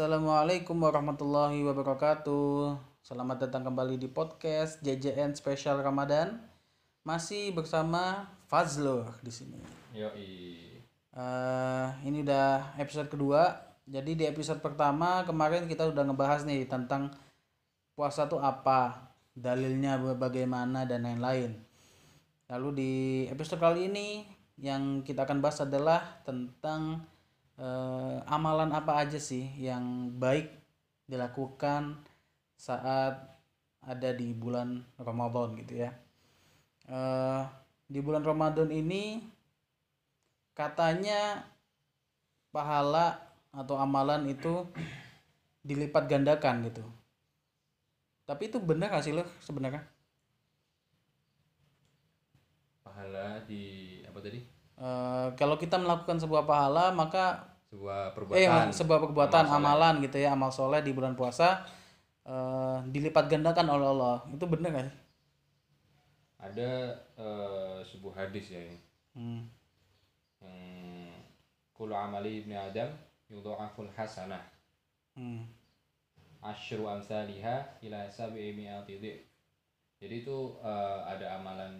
Assalamualaikum warahmatullahi wabarakatuh. Selamat datang kembali di podcast JJN Spesial Ramadan. Masih bersama Fazlur di sini. Yoi. Eh, ini udah episode kedua. Jadi di episode pertama kemarin kita udah ngebahas nih tentang puasa tuh apa, dalilnya bagaimana dan lain-lain. Lalu di episode kali ini yang kita akan bahas adalah tentang eh, amalan apa aja sih yang baik dilakukan saat ada di bulan Ramadan gitu ya. Eh, di bulan Ramadan ini katanya pahala atau amalan itu dilipat gandakan gitu. Tapi itu benar gak sih lo sebenarnya? Pahala di apa tadi? Eh, kalau kita melakukan sebuah pahala maka Sebuah eh perbuatan. sebuah perbuatan amal soleh. amalan gitu ya amal soleh di bulan puasa eh, dilipat gandakan oleh Allah itu benar sih? Ada eh, sebuah hadis ya ini. Hmm. Yang kullu amali ibni Adam yudha'aful hasanah Hmm. asyru amsalihah ila sab'i mi'ati. Jadi itu eh, ada amalan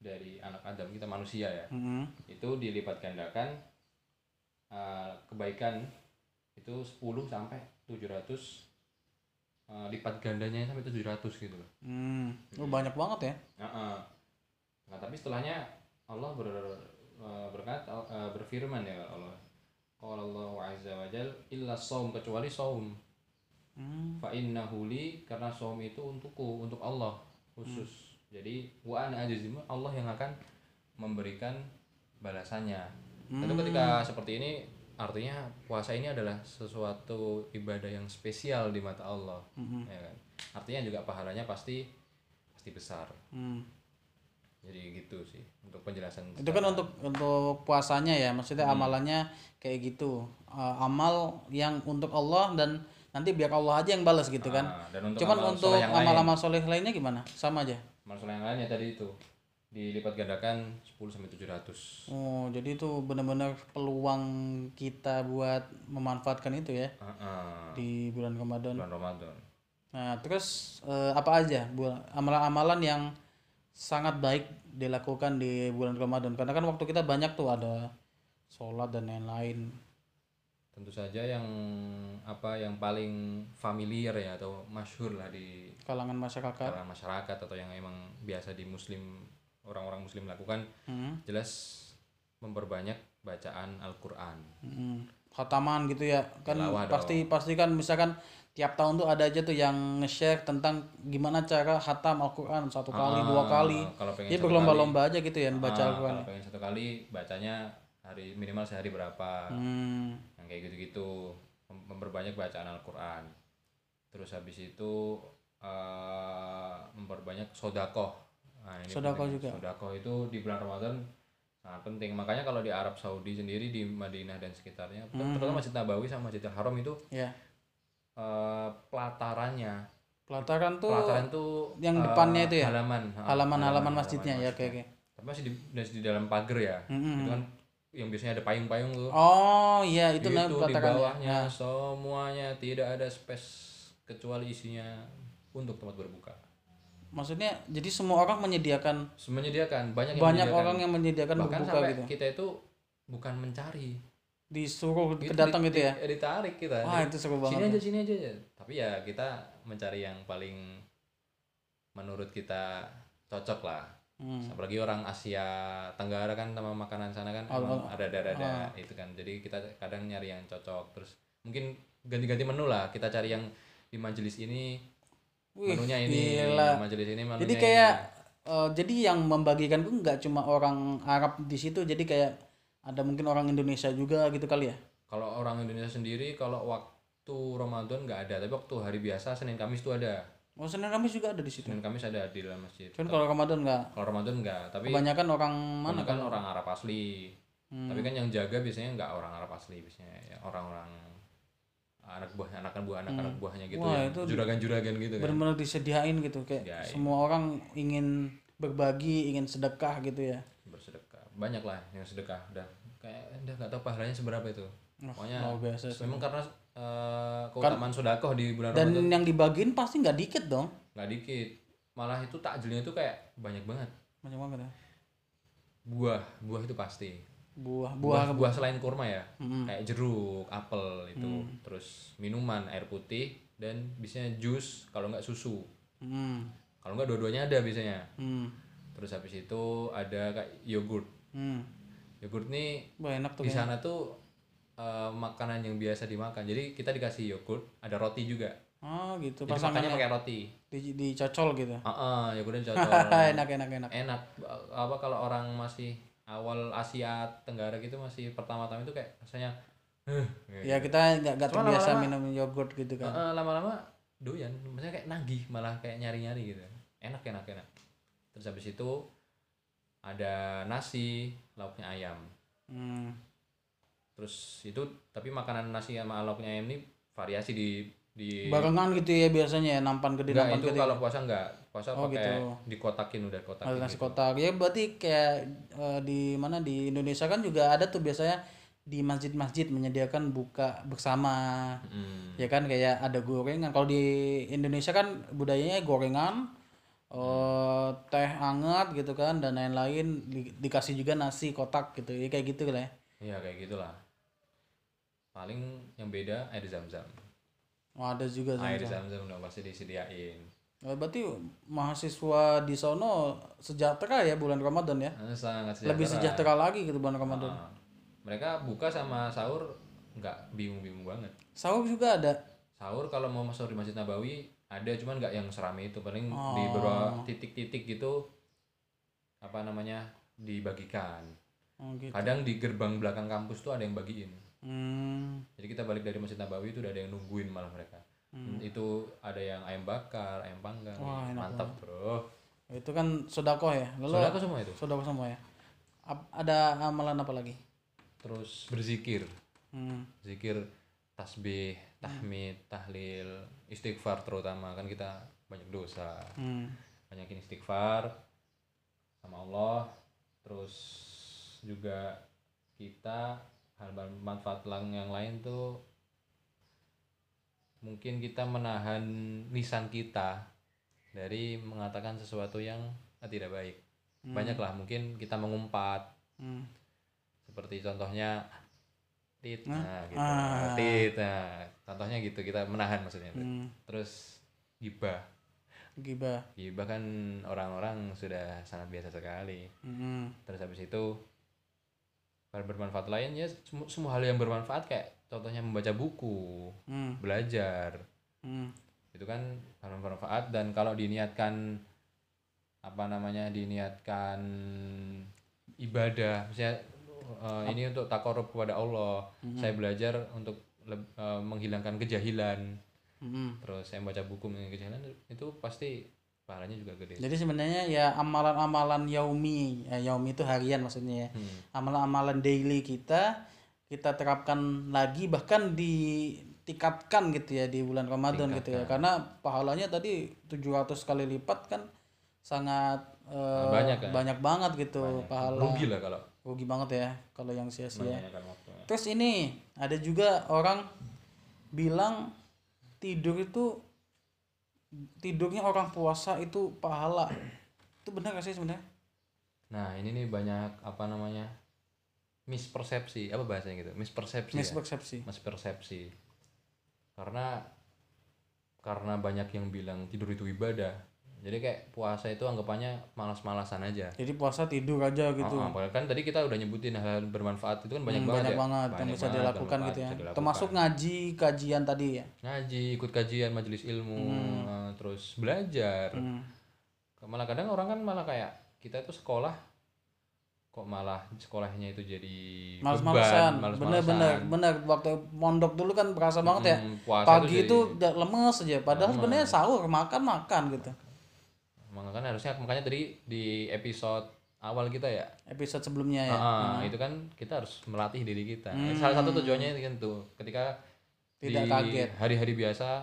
dari anak Adam kita manusia ya. Hmm. Itu dilipat gandakan eh, kebaikan itu 10 sampai 700 eh, lipat gandanya sampai 700 gitu loh. Hmm. Oh, banyak banget ya. Heeh. Nah, tapi setelahnya Allah ber, eh, berkata eh, berfirman ya Allah. Qala Allah azza wa jal illa saum kecuali saum. Hmm. Fa innahu li karena saum itu untukku, untuk Allah khusus. Jadi wa ana ajzim Allah yang akan memberikan balasannya. Tentu ketika seperti ini artinya puasa ini adalah sesuatu ibadah yang spesial di mata Allah. Ya kan? Artinya juga pahalanya pasti pasti besar. Hmm. jadi gitu sih untuk penjelasan Itu kan untuk untuk puasanya ya, maksudnya amalannya kayak gitu. Eh, amal yang untuk Allah dan nanti biar Allah aja yang balas gitu kan. Ah, dan untuk Cuman amal untuk amal-amal soleh lainnya gimana? Sama aja. amal soleh yang lainnya tadi itu dilipat gandakan 10 sampai 700 Oh, jadi itu benar-benar peluang kita buat memanfaatkan itu ya Ah, ah, di bulan Ramadan. bulan Ramadan Nah, terus eh, apa aja amalan-amalan yang sangat baik dilakukan di bulan Ramadan? Karena kan waktu kita banyak tuh ada sholat dan lain-lain. tentu saja yang apa yang paling familiar ya atau masyhur lah di Kalangan masyarakat. kalangan masyarakat atau yang emang biasa di muslim orang-orang muslim lakukan Hmm, jelas memperbanyak bacaan Al-Qur'an hmm. Khataman gitu ya. Kan pasti pasti kan misalkan tiap tahun tuh ada aja tuh yang nge-share tentang gimana cara khatam Al-Qur'an satu kali, dua kali. Ah, kalau pengen Jadi berlomba-lomba aja gitu ya baca Ah, Al-Qur'an. kalau pengen satu kali bacanya hari minimal sehari berapa Hmm. yang kayak gitu-gitu Mem- memperbanyak bacaan Al-Quran terus habis itu eh, memperbanyak sodakoh nah, ini Sodakoh penting. juga. sodakoh itu di bulan Ramadan sangat penting makanya kalau di Arab Saudi sendiri di Madinah dan sekitarnya Hmm. terutama Masjid Nabawi sama Masjidil Haram itu Ya. eh, pelatarannya Pelataran tuh pelataran tuh yang eh, depannya itu ya? halaman ha, halaman-halaman masjidnya ya kayak kayak. tapi masih di, masih di dalam pagar ya itu kan yang biasanya ada payung-payung tuh Oh iya itu itu di pelataran ya. bawahnya semuanya tidak ada space kecuali isinya untuk tempat berbuka Maksudnya jadi semua orang menyediakan menyediakan banyak yang banyak menyediakan. orang yang menyediakan bahkan berbuka sampai gitu. kita itu bukan mencari Disuruh Itu kedatang di- gitu ya. di- ditarik kita Wah, itu seru sini banget. aja sini aja tapi ya kita mencari yang paling menurut kita cocok lah Hmm. apalagi orang Asia Tenggara kan sama makanan sana kan Oh, emang oh. ada ada ada itu kan jadi kita kadang nyari yang cocok terus mungkin ganti-ganti menu lah kita cari yang di majelis ini Wih, menunya ini gila. majelis ini menunya Jadi ini. kayak eh, jadi yang membagikan tuh nggak cuma orang Arab di situ, jadi kayak ada mungkin orang Indonesia juga gitu kali ya. kalau orang Indonesia sendiri kalau waktu Ramadan nggak ada tapi waktu hari biasa Senin Kamis tuh ada Oh, Senin Kamis juga ada di situ. Senin Kamis ada di dalam masjid Cuman kalau Ramadan nggak. kalau Ramadan nggak tapi Kebanyakan orang mana kan orang Arab asli Hmm. tapi kan yang jaga biasanya nggak orang Arab asli biasanya ya orang-orang anak buah anak buah anak anak buahnya gitu Hmm. Wah, ya. itu juragan-juragan gitu kan. benar-benar disediain gitu kayak Disediain. semua orang ingin berbagi, ingin sedekah gitu ya. bersedekah. Banyak lah yang sedekah. Udah kayak udah nggak tahu pahalanya seberapa itu. Pokoknya luar biasa sih. memang karena eh, keutamaan sodakoh di bulan dan Ramadan. yang dibagiin pasti nggak dikit dong. Nggak dikit. Malah itu takjilnya itu kayak banyak banget. Banyak banget ya. Buah. Buah itu pasti buah buah buah. buah selain kurma ya. Mm-mm. kayak jeruk apel itu. Hmm. terus minuman air putih dan biasanya jus kalau nggak susu. Hmm kalau nggak dua-duanya ada biasanya. Hmm terus habis itu ada kayak yogurt. Hmm yogurt nih Wah, enak tuh di sana tuh eh, makanan yang biasa dimakan. Jadi kita dikasih yogurt ada roti juga. Oh gitu. Jadi makannya pakai roti. di, dicocol gitu. Ah ah, yogurtnya cocok enak enak enak. Enak. Apa kalau orang masih awal Asia Tenggara gitu masih pertama-tama itu kayak rasanya gitu. ya kita nggak terbiasa lama-lama- minum yogurt gitu kan. Heeh, lama-lama doyan maksudnya kayak nagih malah kayak nyari-nyari gitu. Enak enak enak. Terus habis itu ada nasi lauknya ayam. Hmm. terus itu tapi makanan nasi sama lauknya ayam ini variasi di di barengan gitu ya biasanya ya nampan gede enggak nampan itu gede kalau puasa enggak puasa Oh, pakai gitu. dikotakin udah kotakin nasi gitu. kotak ya berarti kayak eh, di mana di Indonesia kan juga ada tuh biasanya di masjid-masjid menyediakan buka bersama Mm. ya kan kayak ada gorengan kalau di Indonesia kan budayanya gorengan eh, teh hangat gitu kan dan lain-lain Di- dikasih juga nasi kotak gitu ya kayak gitu lah ya Iya kayak gitulah. Paling yang beda air zam-zam. oh, ada juga Air Zam-Zam. zam-zam udah pasti disediain. Oh, berarti mahasiswa di sono sejahtera ya bulan Ramadan ya Nah, sangat lebih sejahtera. sejahtera lagi gitu bulan Ramadan Ah. mereka buka sama sahur nggak bingung-bingung banget. sahur juga ada Sahur kalau mau masuk di Masjid Nabawi ada cuman nggak yang serame itu paling di Oh. beberapa titik-titik gitu apa namanya dibagikan. oh, gitu. Kadang di gerbang belakang kampus tuh ada yang bagiin. Hmm. Jadi kita balik dari Masjid Nabawi itu udah ada yang nungguin malah mereka. Itu ada yang ayam bakar, ayam panggang. Hmm. Wah, enak Mantap, Bro. itu kan sodako ya lalu Saudara semua itu. sodako semua ya Ap- ada amalan apa lagi Terus berzikir. hmm. Zikir tasbih, tahmid, tahlil, istighfar terutama kan kita banyak dosa. Hmm. Banyakin istighfar sama Allah. Terus juga kita hal bermanfaat lang yang lain tuh mungkin kita menahan lisan kita dari mengatakan sesuatu yang tidak baik. Banyaklah mungkin kita mengumpat Hmm. seperti contohnya tit Hah? nah gitu Ah. tit nah contohnya gitu kita menahan maksudnya Hmm. terus gibah gibah gibah kan orang-orang sudah sangat biasa sekali Hmm. terus habis itu hal bermanfaat lain ya semua, semua hal yang bermanfaat kayak contohnya membaca buku Hmm. belajar Hmm. itu kan hal bermanfaat dan kalau diniatkan apa namanya diniatkan ibadah misalnya eh, ini untuk takarub kepada Allah saya belajar untuk eh, menghilangkan kejahilan Hmm. terus saya baca buku mengenai kejahilan itu pasti pahalanya juga gede. Jadi sebenarnya ya amalan-amalan yaumi ya, yaumi itu harian maksudnya ya. Hmm. amalan-amalan daily kita kita terapkan lagi bahkan ditingkatkan gitu ya di bulan Ramadan gitu ya. Karena pahalanya tadi 700 kali lipat kan sangat eh, Banyak kan? banyak banget gitu pahala. Rugi lah kalau. Rugi banget ya kalau yang sia-sia. Waktu terus ini ada juga orang bilang tidur itu tidurnya orang puasa itu pahala. Itu benar gak sih sebenarnya? Nah ini nih banyak apa namanya mispersepsi. Apa bahasanya gitu? Mispersepsi ya? mispersepsi. Mispersepsi. Karena karena banyak yang bilang tidur itu ibadah jadi kayak puasa itu anggapannya malas-malasan aja. Jadi puasa tidur aja gitu. Oh, oh, kan tadi kita udah nyebutin hal bermanfaat itu kan banyak Hmm, banget banyak ya. banget yang Banyak bisa banget dilakukan gitu ya. bisa dilakukan. termasuk ngaji kajian tadi ya? Ngaji ikut kajian majelis ilmu eh, terus belajar. Hmm. malah kadang orang kan malah kayak kita itu sekolah kok malah sekolahnya itu jadi males-malesan. beban, bener-bener bener waktu mondok dulu kan berasa banget ya Hmm, puasa pagi itu udah lemes aja. Padahal sebenarnya sahur makan makan gitu kan harusnya makanya tadi di episode awal kita ya. Episode sebelumnya ya. Ah, itu kan kita harus melatih diri kita. Salah satu tujuannya itu kan tuh ketika Tidak di kaget. hari-hari biasa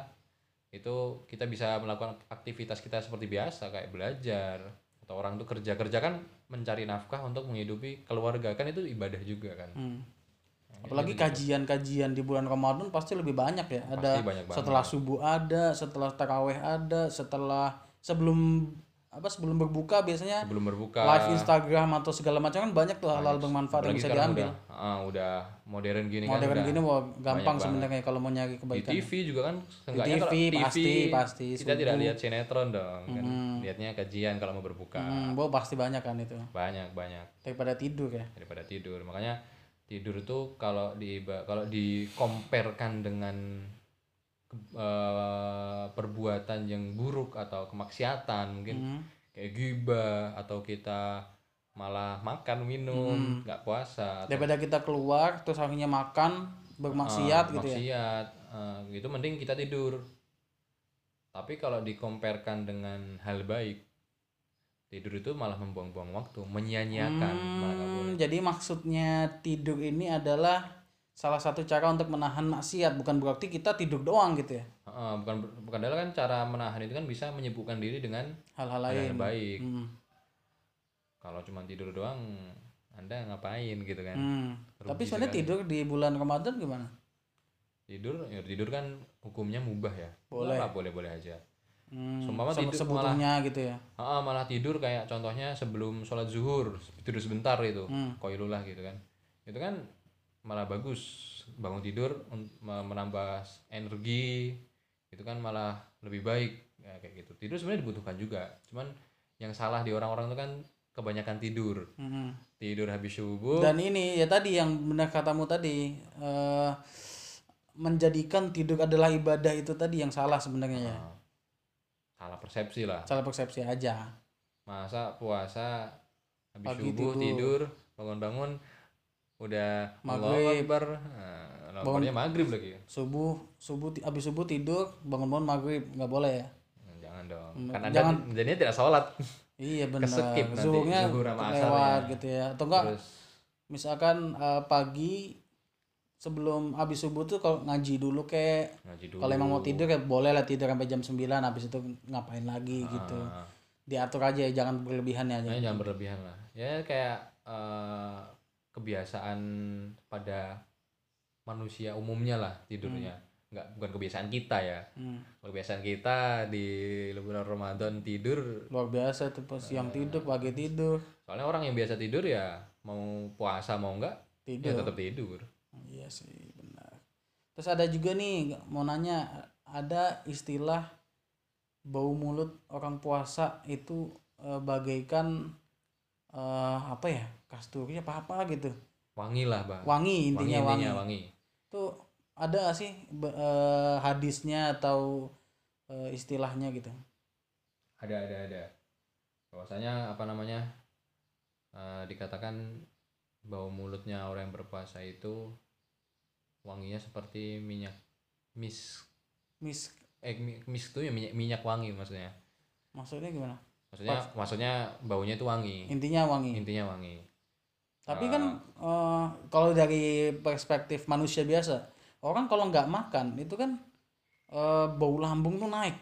itu kita bisa melakukan aktivitas kita seperti biasa kayak belajar atau orang tuh kerja. Kerja kan mencari nafkah untuk menghidupi keluarga. Kan itu ibadah juga kan. Hmm. apalagi kajian-kajian di bulan Ramadan pasti lebih banyak ya. Ada banyak banget. setelah subuh ada setelah taraweh ada setelah sebelum apa sebelum berbuka biasanya sebelum berbuka. live Instagram atau segala macam kan banyak tuh hal-hal bermanfaat yang bisa diambil. udah ah, udah modern gini kan modern udah gini wah gampang sebenarnya kalau mau nyari di kebaikan. TV juga kan seenggaknya TV, kalau pasti, pasti, kita tidak lihat sinetron dong kan. Lihatnya kajian kalau mau berbuka. Hmm, wah, pasti banyak kan itu. Banyak banyak. Daripada tidur ya. Daripada tidur. Makanya tidur itu kalau di kalau dikomparkan dengan ke- eh, perbuatan yang buruk atau kemaksiatan mungkin Hmm. kayak gibah atau kita malah makan minum nggak puasa atau daripada kita keluar terus akhirnya makan bermaksiat Ah, gitu ya? maksiat eh, gitu mending kita tidur. Tapi kalau dikomparkan dengan hal baik tidur itu malah membuang-buang waktu malah boleh Hmm, jadi maksudnya tidur ini adalah salah satu cara untuk menahan maksiat bukan berarti kita tidur doang gitu ya Heeh, bukan bukan adalah kan cara menahan itu kan bisa menyibukkan diri dengan hal-hal hal lain yang baik Hmm. kalau cuma tidur doang anda ngapain gitu kan Hmm. Rugi tapi sebenarnya tidur di bulan Ramadan gimana tidur ya tidur kan hukumnya mubah ya Boleh. Nggak boleh boleh aja hmm. Seumpama se- tidur sebutuhnya gitu ya Ah, malah tidur kayak contohnya sebelum sholat zuhur tidur sebentar itu Hmm. koilulah gitu kan itu kan malah bagus. Bangun tidur menambah energi itu kan malah lebih baik. Ya, kayak gitu. Tidur sebenarnya dibutuhkan juga. Cuman yang salah di orang-orang itu kan kebanyakan tidur. Hmm. tidur habis subuh. Dan ini ya tadi yang benar katamu tadi eh, menjadikan tidur adalah ibadah itu tadi yang salah sebenarnya ya. Ah, salah persepsi lah. Salah persepsi aja. Masa puasa habis Pagi subuh tidur bangun-bangun udah Maghrib. Akbar. Nah, Akbarnya maghrib lagi. subuh subuh abis subuh tidur bangun-bangun maghrib nggak boleh ya? Nah, jangan dong. Kan anda jangan- jadinya tidak sholat. Iya benar. Nanti, zuhurnya zuhur lewat ya. gitu ya. Atau enggak terus misalkan eh, pagi sebelum habis subuh tuh kalau ngaji dulu kayak kalau emang mau tidur ya boleh lah tidur sampai jam 9 habis itu ngapain lagi gitu. Ah, diatur aja ya jangan berlebihan ya aja makanya jangan berlebihan lah. Ya kayak eh, kebiasaan pada manusia umumnya lah tidurnya. Nggak bukan kebiasaan kita ya. Hmm, kebiasaan kita di bulan Ramadan tidur luar biasa tuh pas siang tidur pagi tidur. soalnya orang yang biasa tidur ya mau puasa mau enggak ya tidur. tetap tidur. Iya sih benar. Terus ada juga nih mau nanya ada istilah bau mulut orang puasa itu eh, bagaikan eh, apa ya kasturi apa apa gitu. Wangi lah bang. Wangi intinya wangi, intinya wangi. itu ada nggak sih eh, hadisnya atau eh, istilahnya gitu? Ada ada ada. Bahwasanya apa namanya eh, dikatakan bau mulutnya orang yang berpuasa itu wanginya seperti minyak mis mis eh mi- mis itu ya minyak minyak wangi maksudnya. Maksudnya gimana maksudnya maksudnya baunya itu wangi intinya wangi intinya wangi Tapi kan eh, kalau dari perspektif manusia biasa, orang kalau nggak makan itu kan eh, bau lambung tuh naik,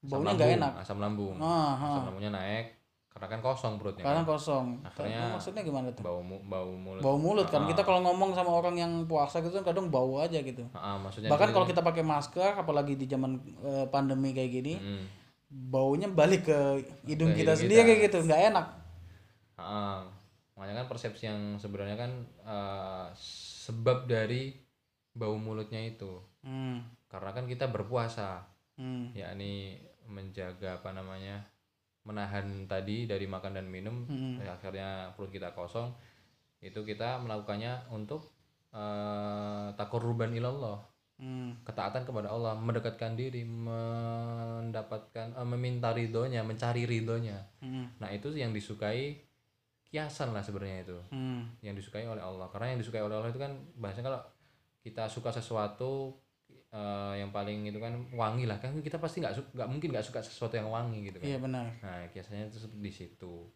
baunya nggak enak. asam lambung Ah, asam lambungnya naik karena kan kosong perutnya karena kan. kosong. Akhirnya- Tapi maksudnya gimana tuh? bau mu- bau mulut Bau mulut kan. Ah, Kita kalau ngomong sama orang yang puasa gitu kan kadang bau aja gitu. ah, maksudnya Bahkan kalau kita pakai masker, apalagi di zaman eh, pandemi kayak gini, Mm. Baunya balik ke hidung Ke kita hidung sendiri kita. gitu, nggak enak. Ah, makanya kan persepsi yang sebenarnya kan eh, sebab dari bau mulutnya itu. Hmm, karena kan kita berpuasa. Hmm, yakni menjaga apa namanya menahan tadi dari makan dan minum hmm. dan akhirnya perut kita kosong itu kita melakukannya untuk eh takoruban ilallah hmm. ketaatan kepada Allah mendekatkan diri mendapatkan eh, meminta ridhonya mencari ridhonya. Hmm, nah itu yang disukai kiasan lah sebenarnya itu. Hmm. yang disukai oleh Allah. Karena yang disukai oleh Allah itu kan bahasanya kalau kita suka sesuatu eh, yang paling itu kan wangi lah. Kan kita pasti nggak nggak mungkin nggak suka sesuatu yang wangi gitu kan. Iya benar. nah kiasannya itu di situ.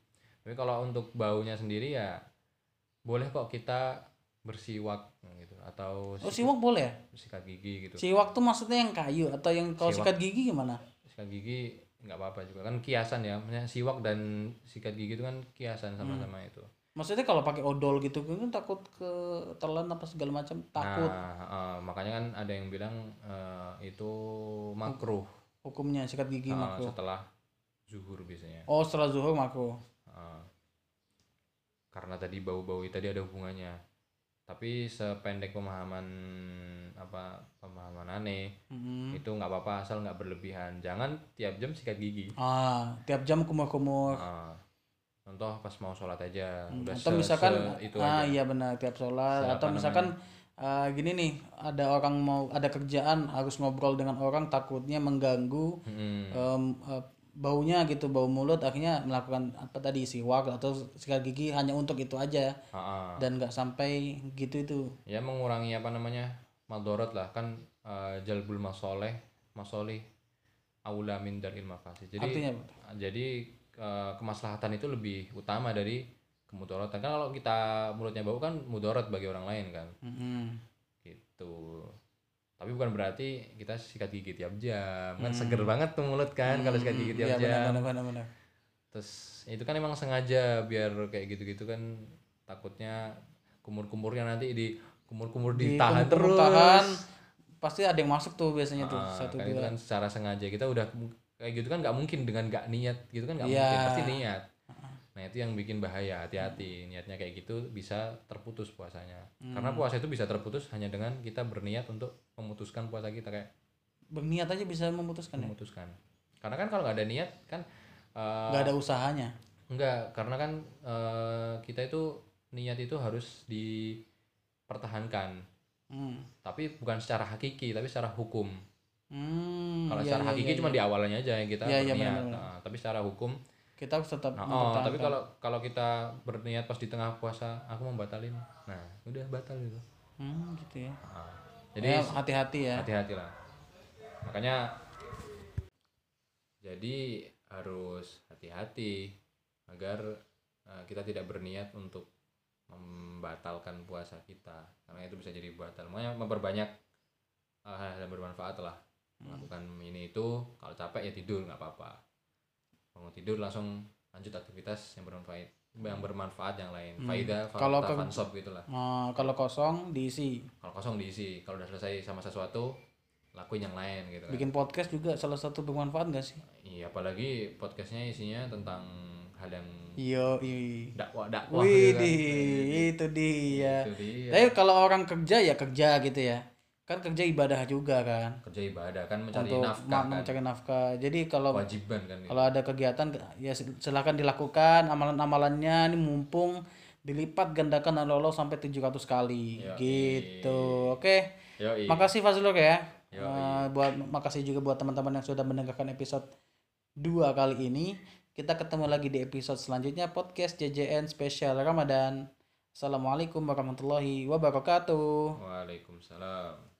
Tapi kalau untuk baunya sendiri ya boleh kok kita bersiwak gitu atau Oh siwak boleh ya? sikat gigi gitu Siwak tuh maksudnya yang kayu atau yang kalau Siwak. sikat gigi gimana? sikat gigi nggak apa-apa juga kan kiasan ya maksudnya siwak dan sikat gigi itu kan kiasan sama-sama itu maksudnya kalau pakai odol gitu kan takut ke telan apa segala macam takut Nah, eh, makanya kan ada yang bilang eh, itu makruh hukumnya sikat gigi eh, makruh setelah zuhur biasanya. oh setelah zuhur makruh Eh, karena tadi bau-bau tadi ada hubungannya. Tapi sependek pemahaman apa pemahaman aneh Mhm. itu nggak apa-apa asal nggak berlebihan. Jangan tiap jam sikat gigi. ah tiap jam kumur-kumur Eh, contoh pas mau sholat aja udah atau se- misalkan se- itu ah aja. iya benar tiap sholat Se- atau misalkan ah, gini nih ada orang mau ada kerjaan harus ngobrol dengan orang takutnya mengganggu Mm-mm. em, eh, baunya gitu bau mulut akhirnya melakukan apa tadi siwak atau sikat gigi hanya untuk itu aja. Ha-ha. dan nggak sampai gitu itu. Ya mengurangi apa namanya madorot lah. Kan eh, jalbul masoleh masolih aula min daril mafasid. Jadi artinya jadi eh, kemaslahatan itu lebih utama dari kemudorotan. Kan kalau kita mulutnya bau kan mudorot bagi orang lain kan. Mm-mm. gitu tapi bukan berarti kita sikat gigi tiap jam. Kan seger banget tuh mulut kan kalau sikat gigi tiap Iya, jam. benar, benar, benar, terus itu kan emang sengaja biar kayak gitu-gitu kan takutnya kumur-kumurnya nanti di kumur-kumur Di ditahan kumur-kumur terus. tahan, pasti ada yang masuk tuh biasanya tuh Ah, satu kan itu dua kan secara sengaja. Kita udah kayak gitu kan nggak mungkin dengan nggak niat gitu kan nggak Iya. mungkin pasti niat nah itu yang bikin bahaya hati-hati niatnya kayak gitu bisa terputus puasanya karena Hmm. puasa itu bisa terputus hanya dengan kita berniat untuk memutuskan puasa kita kayak berniat aja bisa memutuskan ya memutuskan karena kan kalau nggak ada niat kan eh, nggak ada usahanya Enggak, karena kan eh, kita itu niat itu harus dipertahankan, hmm. tapi bukan secara hakiki, tapi secara hukum. Hmm, Kalau iya, secara iya, hakiki iya, cuma iya. di awalnya aja yang kita Iya, iya, berniat. benar-benar. Nah, tapi secara hukum, kita harus tetap nah, oh, tapi kalau kalau kita berniat pas di tengah puasa, aku mau batalin, nah udah batal gitu. hmm, gitu ya Nah, jadi jadi hati-hati ya hati-hati lah. Makanya jadi harus hati-hati agar eh, kita tidak berniat untuk membatalkan puasa kita karena itu bisa jadi batal. Makanya memperbanyak eh, hal-hal yang bermanfaat lah. Melakukan ini itu kalau capek ya tidur nggak apa-apa. Bangun tidur langsung lanjut aktivitas yang bermanfaat yang bermanfaat yang lain. Faida, Kalau ke- fansop gitulah. Nah, kalau kosong diisi Kalau kosong diisi. Kalau udah selesai sama sesuatu lakuin yang lain gitu kan. bikin podcast juga salah satu bermanfaat gak sih Iya, apalagi podcastnya isinya tentang hal yang Yo, iya. dakwah dakwah Wih, gitu kan. itu dia. Itu dia. Tapi kalau orang kerja ya kerja gitu ya. Kan kerja ibadah juga kan. Kerja ibadah kan mencari Untuk nafkah kan. mencari nafkah. Jadi kalau Kewajiban kan. kalau ada kegiatan ya sil- silakan dilakukan amalan-amalannya ini mumpung dilipat gandakan oleh Allah sampai 700 kali Yoi. gitu. Oke. Yoi. Makasih Fazlur ya. Yoi. Eh, buat makasih juga buat teman-teman yang sudah mendengarkan episode 2 kali ini. Kita ketemu lagi di episode selanjutnya podcast JJN spesial Ramadan. Assalamualaikum warahmatullahi wabarakatuh. Waalaikumsalam.